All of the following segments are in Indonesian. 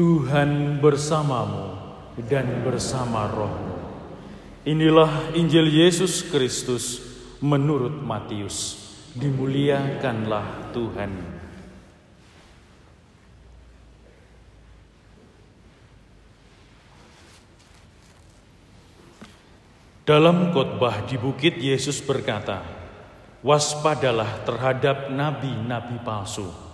Tuhan bersamamu dan bersama rohmu. Inilah Injil Yesus Kristus menurut Matius. Dimuliakanlah Tuhan. Dalam khotbah di bukit Yesus berkata, "Waspadalah terhadap nabi-nabi palsu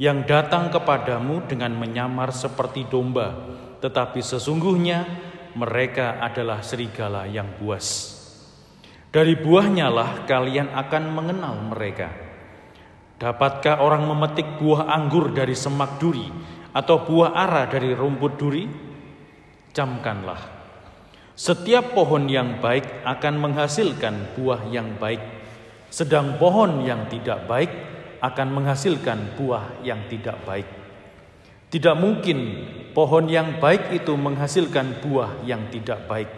yang datang kepadamu dengan menyamar seperti domba, tetapi sesungguhnya mereka adalah serigala yang buas. Dari buahnya lah kalian akan mengenal mereka. Dapatkah orang memetik buah anggur dari semak duri atau buah ara dari rumput duri? Camkanlah setiap pohon yang baik akan menghasilkan buah yang baik, sedang pohon yang tidak baik akan menghasilkan buah yang tidak baik. Tidak mungkin pohon yang baik itu menghasilkan buah yang tidak baik,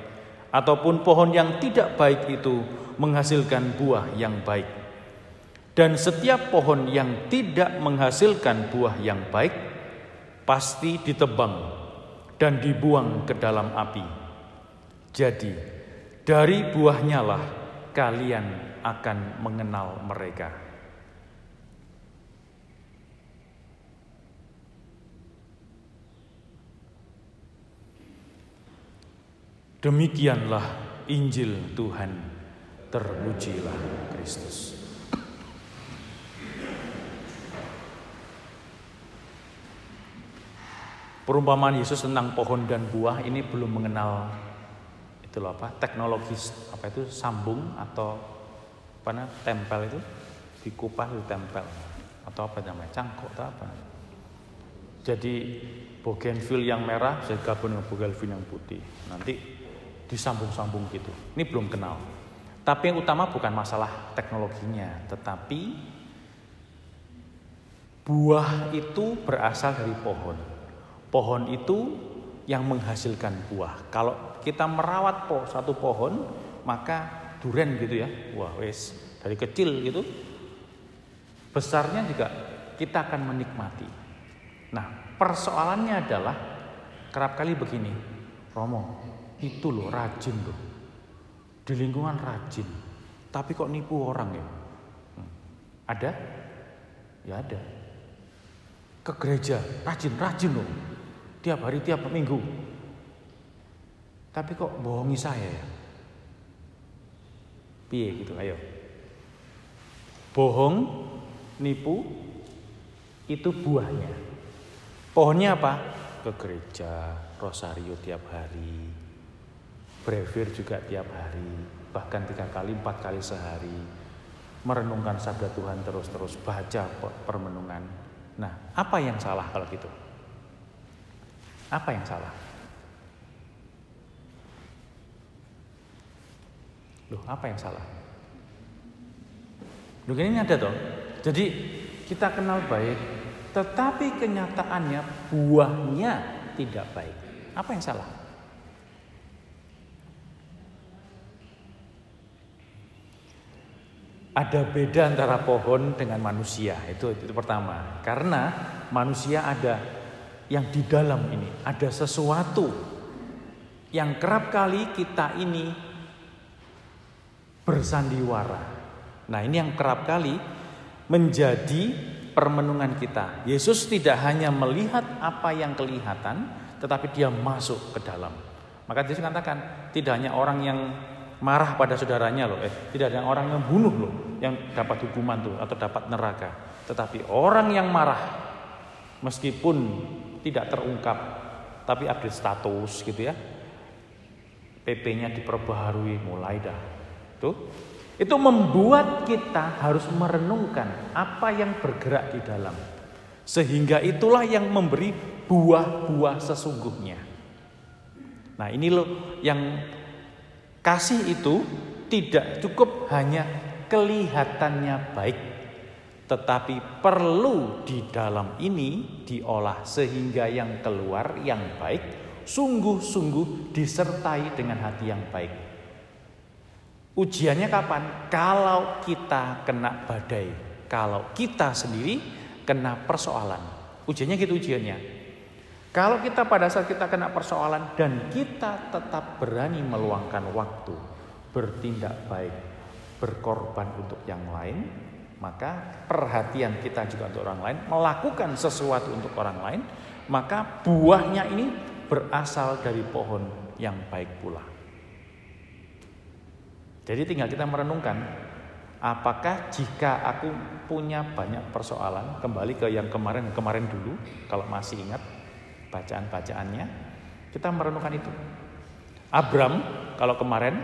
ataupun pohon yang tidak baik itu menghasilkan buah yang baik. Dan setiap pohon yang tidak menghasilkan buah yang baik pasti ditebang dan dibuang ke dalam api. Jadi, dari buahnya lah kalian akan mengenal mereka. Demikianlah Injil Tuhan. Terpujilah Kristus. Perumpamaan Yesus tentang pohon dan buah ini belum mengenal itu loh apa teknologi apa itu sambung atau apa namanya tempel itu dikupas itu tempel atau apa namanya cangkok atau apa jadi bougainville yang merah saya gabung dengan bougainville yang putih nanti disambung-sambung gitu ini belum kenal tapi yang utama bukan masalah teknologinya tetapi buah itu berasal dari pohon pohon itu yang menghasilkan buah kalau kita merawat po, satu pohon, maka duren gitu ya. Wah, wes dari kecil gitu. Besarnya juga kita akan menikmati. Nah, persoalannya adalah kerap kali begini. Romo, itu loh rajin loh. Di lingkungan rajin. Tapi kok nipu orang ya? Hmm. Ada? Ya ada. Ke gereja, rajin-rajin loh. Tiap hari, tiap minggu tapi kok bohongi saya ya? Piye gitu, ayo. Bohong, nipu, itu buahnya. Pohonnya apa? Ke gereja, rosario tiap hari, brevir juga tiap hari, bahkan tiga kali, empat kali sehari, merenungkan sabda Tuhan terus-terus, baca permenungan. Nah, apa yang salah kalau gitu? Apa yang salah? Loh, apa yang salah? Loh, ini ada toh. Jadi kita kenal baik, tetapi kenyataannya buahnya tidak baik. Apa yang salah? Ada beda antara pohon dengan manusia. Itu itu pertama. Karena manusia ada yang di dalam ini, ada sesuatu yang kerap kali kita ini bersandiwara. Nah, ini yang kerap kali menjadi permenungan kita. Yesus tidak hanya melihat apa yang kelihatan, tetapi dia masuk ke dalam. Maka Yesus katakan, tidak hanya orang yang marah pada saudaranya loh, eh, tidak ada orang yang bunuh loh, yang dapat hukuman tuh atau dapat neraka. Tetapi orang yang marah, meskipun tidak terungkap, tapi update status gitu ya, PP-nya diperbaharui mulai dah. Itu itu membuat kita harus merenungkan apa yang bergerak di dalam. Sehingga itulah yang memberi buah-buah sesungguhnya. Nah ini loh yang kasih itu tidak cukup hanya kelihatannya baik tetapi perlu di dalam ini diolah sehingga yang keluar yang baik sungguh-sungguh disertai dengan hati yang baik Ujiannya kapan? Kalau kita kena badai, kalau kita sendiri kena persoalan. Ujiannya gitu ujiannya. Kalau kita pada saat kita kena persoalan dan kita tetap berani meluangkan waktu, bertindak baik, berkorban untuk yang lain, maka perhatian kita juga untuk orang lain, melakukan sesuatu untuk orang lain, maka buahnya ini berasal dari pohon yang baik pula. Jadi tinggal kita merenungkan, apakah jika aku punya banyak persoalan, kembali ke yang kemarin-kemarin dulu, kalau masih ingat, bacaan-bacaannya, kita merenungkan itu. Abram, kalau kemarin,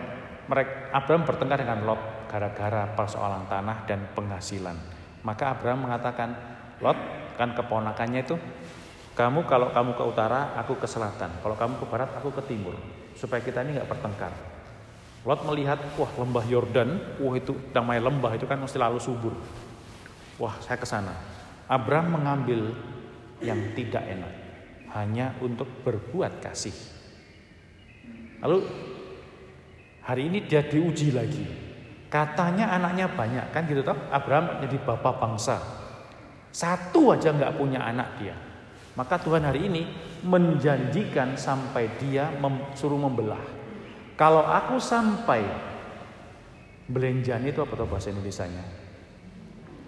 mereka, Abram bertengkar dengan Lot gara-gara persoalan tanah dan penghasilan. Maka Abram mengatakan, Lot kan keponakannya itu, kamu kalau kamu ke utara, aku ke selatan. Kalau kamu ke barat, aku ke timur. Supaya kita ini nggak bertengkar. Lot melihat, wah lembah Yordan, wah itu namanya lembah itu kan mesti lalu subur. Wah saya ke sana. Abram mengambil yang tidak enak hanya untuk berbuat kasih. Lalu hari ini dia diuji lagi. Katanya anaknya banyak kan gitu toh. Abraham jadi bapak bangsa. Satu aja nggak punya anak dia. Maka Tuhan hari ini menjanjikan sampai dia mem, suruh membelah. Kalau aku sampai belenjan itu apa tuh bahasa Indonesia-nya?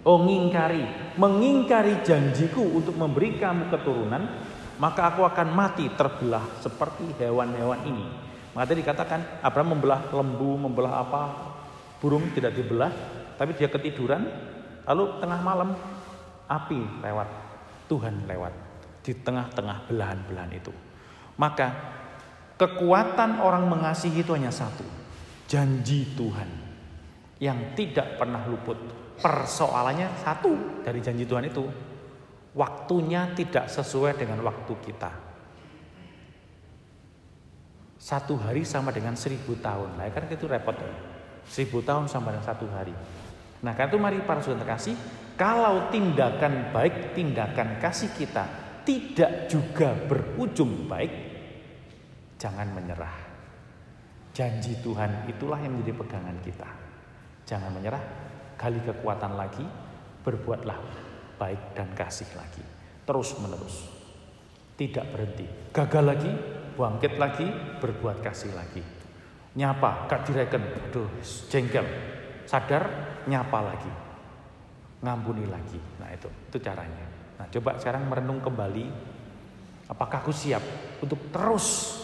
Oh ngingkari, mengingkari janjiku untuk memberi kamu keturunan, maka aku akan mati terbelah seperti hewan-hewan ini. Maka tadi dikatakan Abraham membelah lembu, membelah apa, burung tidak dibelah, tapi dia ketiduran, lalu tengah malam api lewat, Tuhan lewat di tengah-tengah belahan-belahan itu. Maka kekuatan orang mengasihi itu hanya satu, janji Tuhan yang tidak pernah luput. Persoalannya satu dari janji Tuhan itu, waktunya tidak sesuai dengan waktu kita. Satu hari sama dengan seribu tahun. Nah kan itu repot. Ya. Seribu tahun sama dengan satu hari. Nah karena itu mari para saudara kasih. Kalau tindakan baik, tindakan kasih kita tidak juga berujung baik, jangan menyerah. Janji Tuhan itulah yang menjadi pegangan kita. Jangan menyerah, gali kekuatan lagi, berbuatlah baik dan kasih lagi. Terus menerus. Tidak berhenti. Gagal lagi, bangkit lagi, berbuat kasih lagi. Nyapa, gak direken, aduh jengkel. Sadar, nyapa lagi. Ngampuni lagi. Nah itu, itu caranya. Nah coba sekarang merenung kembali. Apakah aku siap untuk terus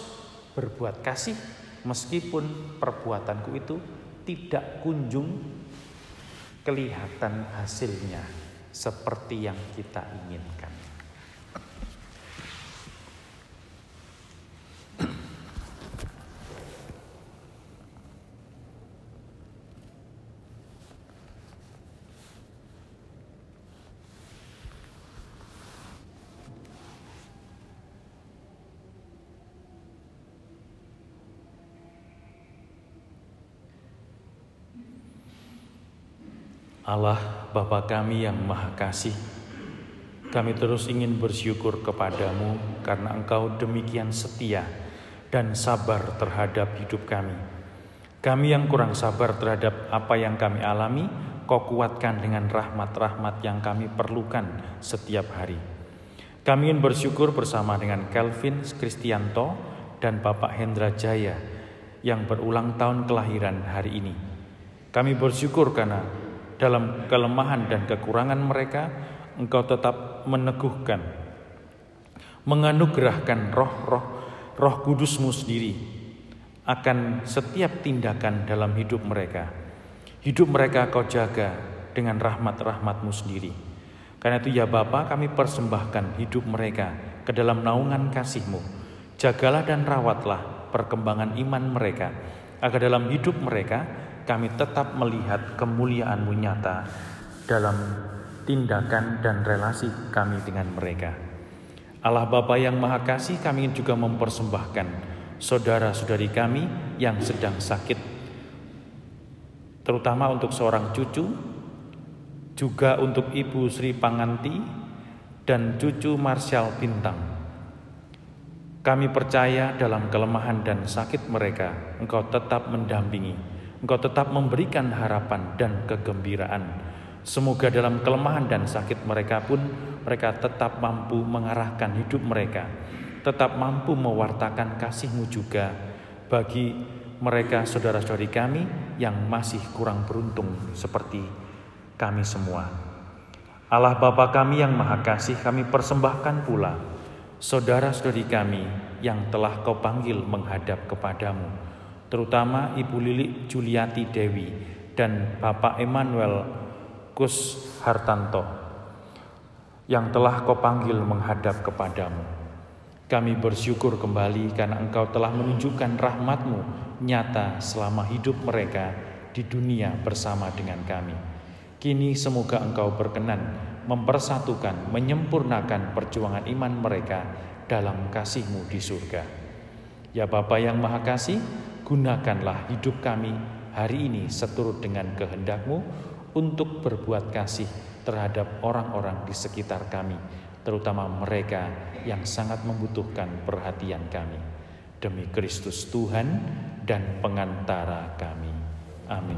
berbuat kasih meskipun perbuatanku itu tidak kunjung kelihatan hasilnya seperti yang kita inginkan. Allah Bapa kami yang Maha Kasih, kami terus ingin bersyukur kepadamu karena Engkau demikian setia dan sabar terhadap hidup kami. Kami yang kurang sabar terhadap apa yang kami alami, Kau kuatkan dengan rahmat-rahmat yang kami perlukan setiap hari. Kami ingin bersyukur bersama dengan Kelvin Kristianto dan Bapak Hendra Jaya yang berulang tahun kelahiran hari ini. Kami bersyukur karena dalam kelemahan dan kekurangan mereka, Engkau tetap meneguhkan, menganugerahkan roh-roh roh kudusmu sendiri akan setiap tindakan dalam hidup mereka. Hidup mereka kau jaga dengan rahmat-rahmatmu sendiri. Karena itu ya Bapa kami persembahkan hidup mereka ke dalam naungan kasihmu. Jagalah dan rawatlah perkembangan iman mereka agar dalam hidup mereka kami tetap melihat kemuliaan-Mu nyata dalam tindakan dan relasi kami dengan mereka. Allah Bapa yang Maha Kasih kami juga mempersembahkan saudara-saudari kami yang sedang sakit, terutama untuk seorang cucu, juga untuk Ibu Sri Panganti dan cucu Marshall Bintang. Kami percaya dalam kelemahan dan sakit mereka, Engkau tetap mendampingi Engkau tetap memberikan harapan dan kegembiraan. Semoga dalam kelemahan dan sakit mereka pun mereka tetap mampu mengarahkan hidup mereka tetap mampu mewartakan kasih-Mu juga bagi mereka saudara-saudari kami yang masih kurang beruntung seperti kami semua. Allah Bapa kami yang Maha Kasih kami persembahkan pula saudara-saudari kami yang telah kau panggil menghadap kepadamu, terutama Ibu Lili Juliati Dewi dan Bapak Emmanuel Kus Hartanto yang telah kau panggil menghadap kepadamu. Kami bersyukur kembali karena Engkau telah menunjukkan rahmat-Mu nyata selama hidup mereka di dunia bersama dengan kami. Kini semoga Engkau berkenan mempersatukan, menyempurnakan perjuangan iman mereka dalam kasih-Mu di surga. Ya Bapa yang Maha Kasih, gunakanlah hidup kami hari ini seturut dengan kehendak-Mu untuk berbuat kasih terhadap orang-orang di sekitar kami, terutama mereka yang sangat membutuhkan perhatian kami. Demi Kristus Tuhan dan pengantara kami. Amin.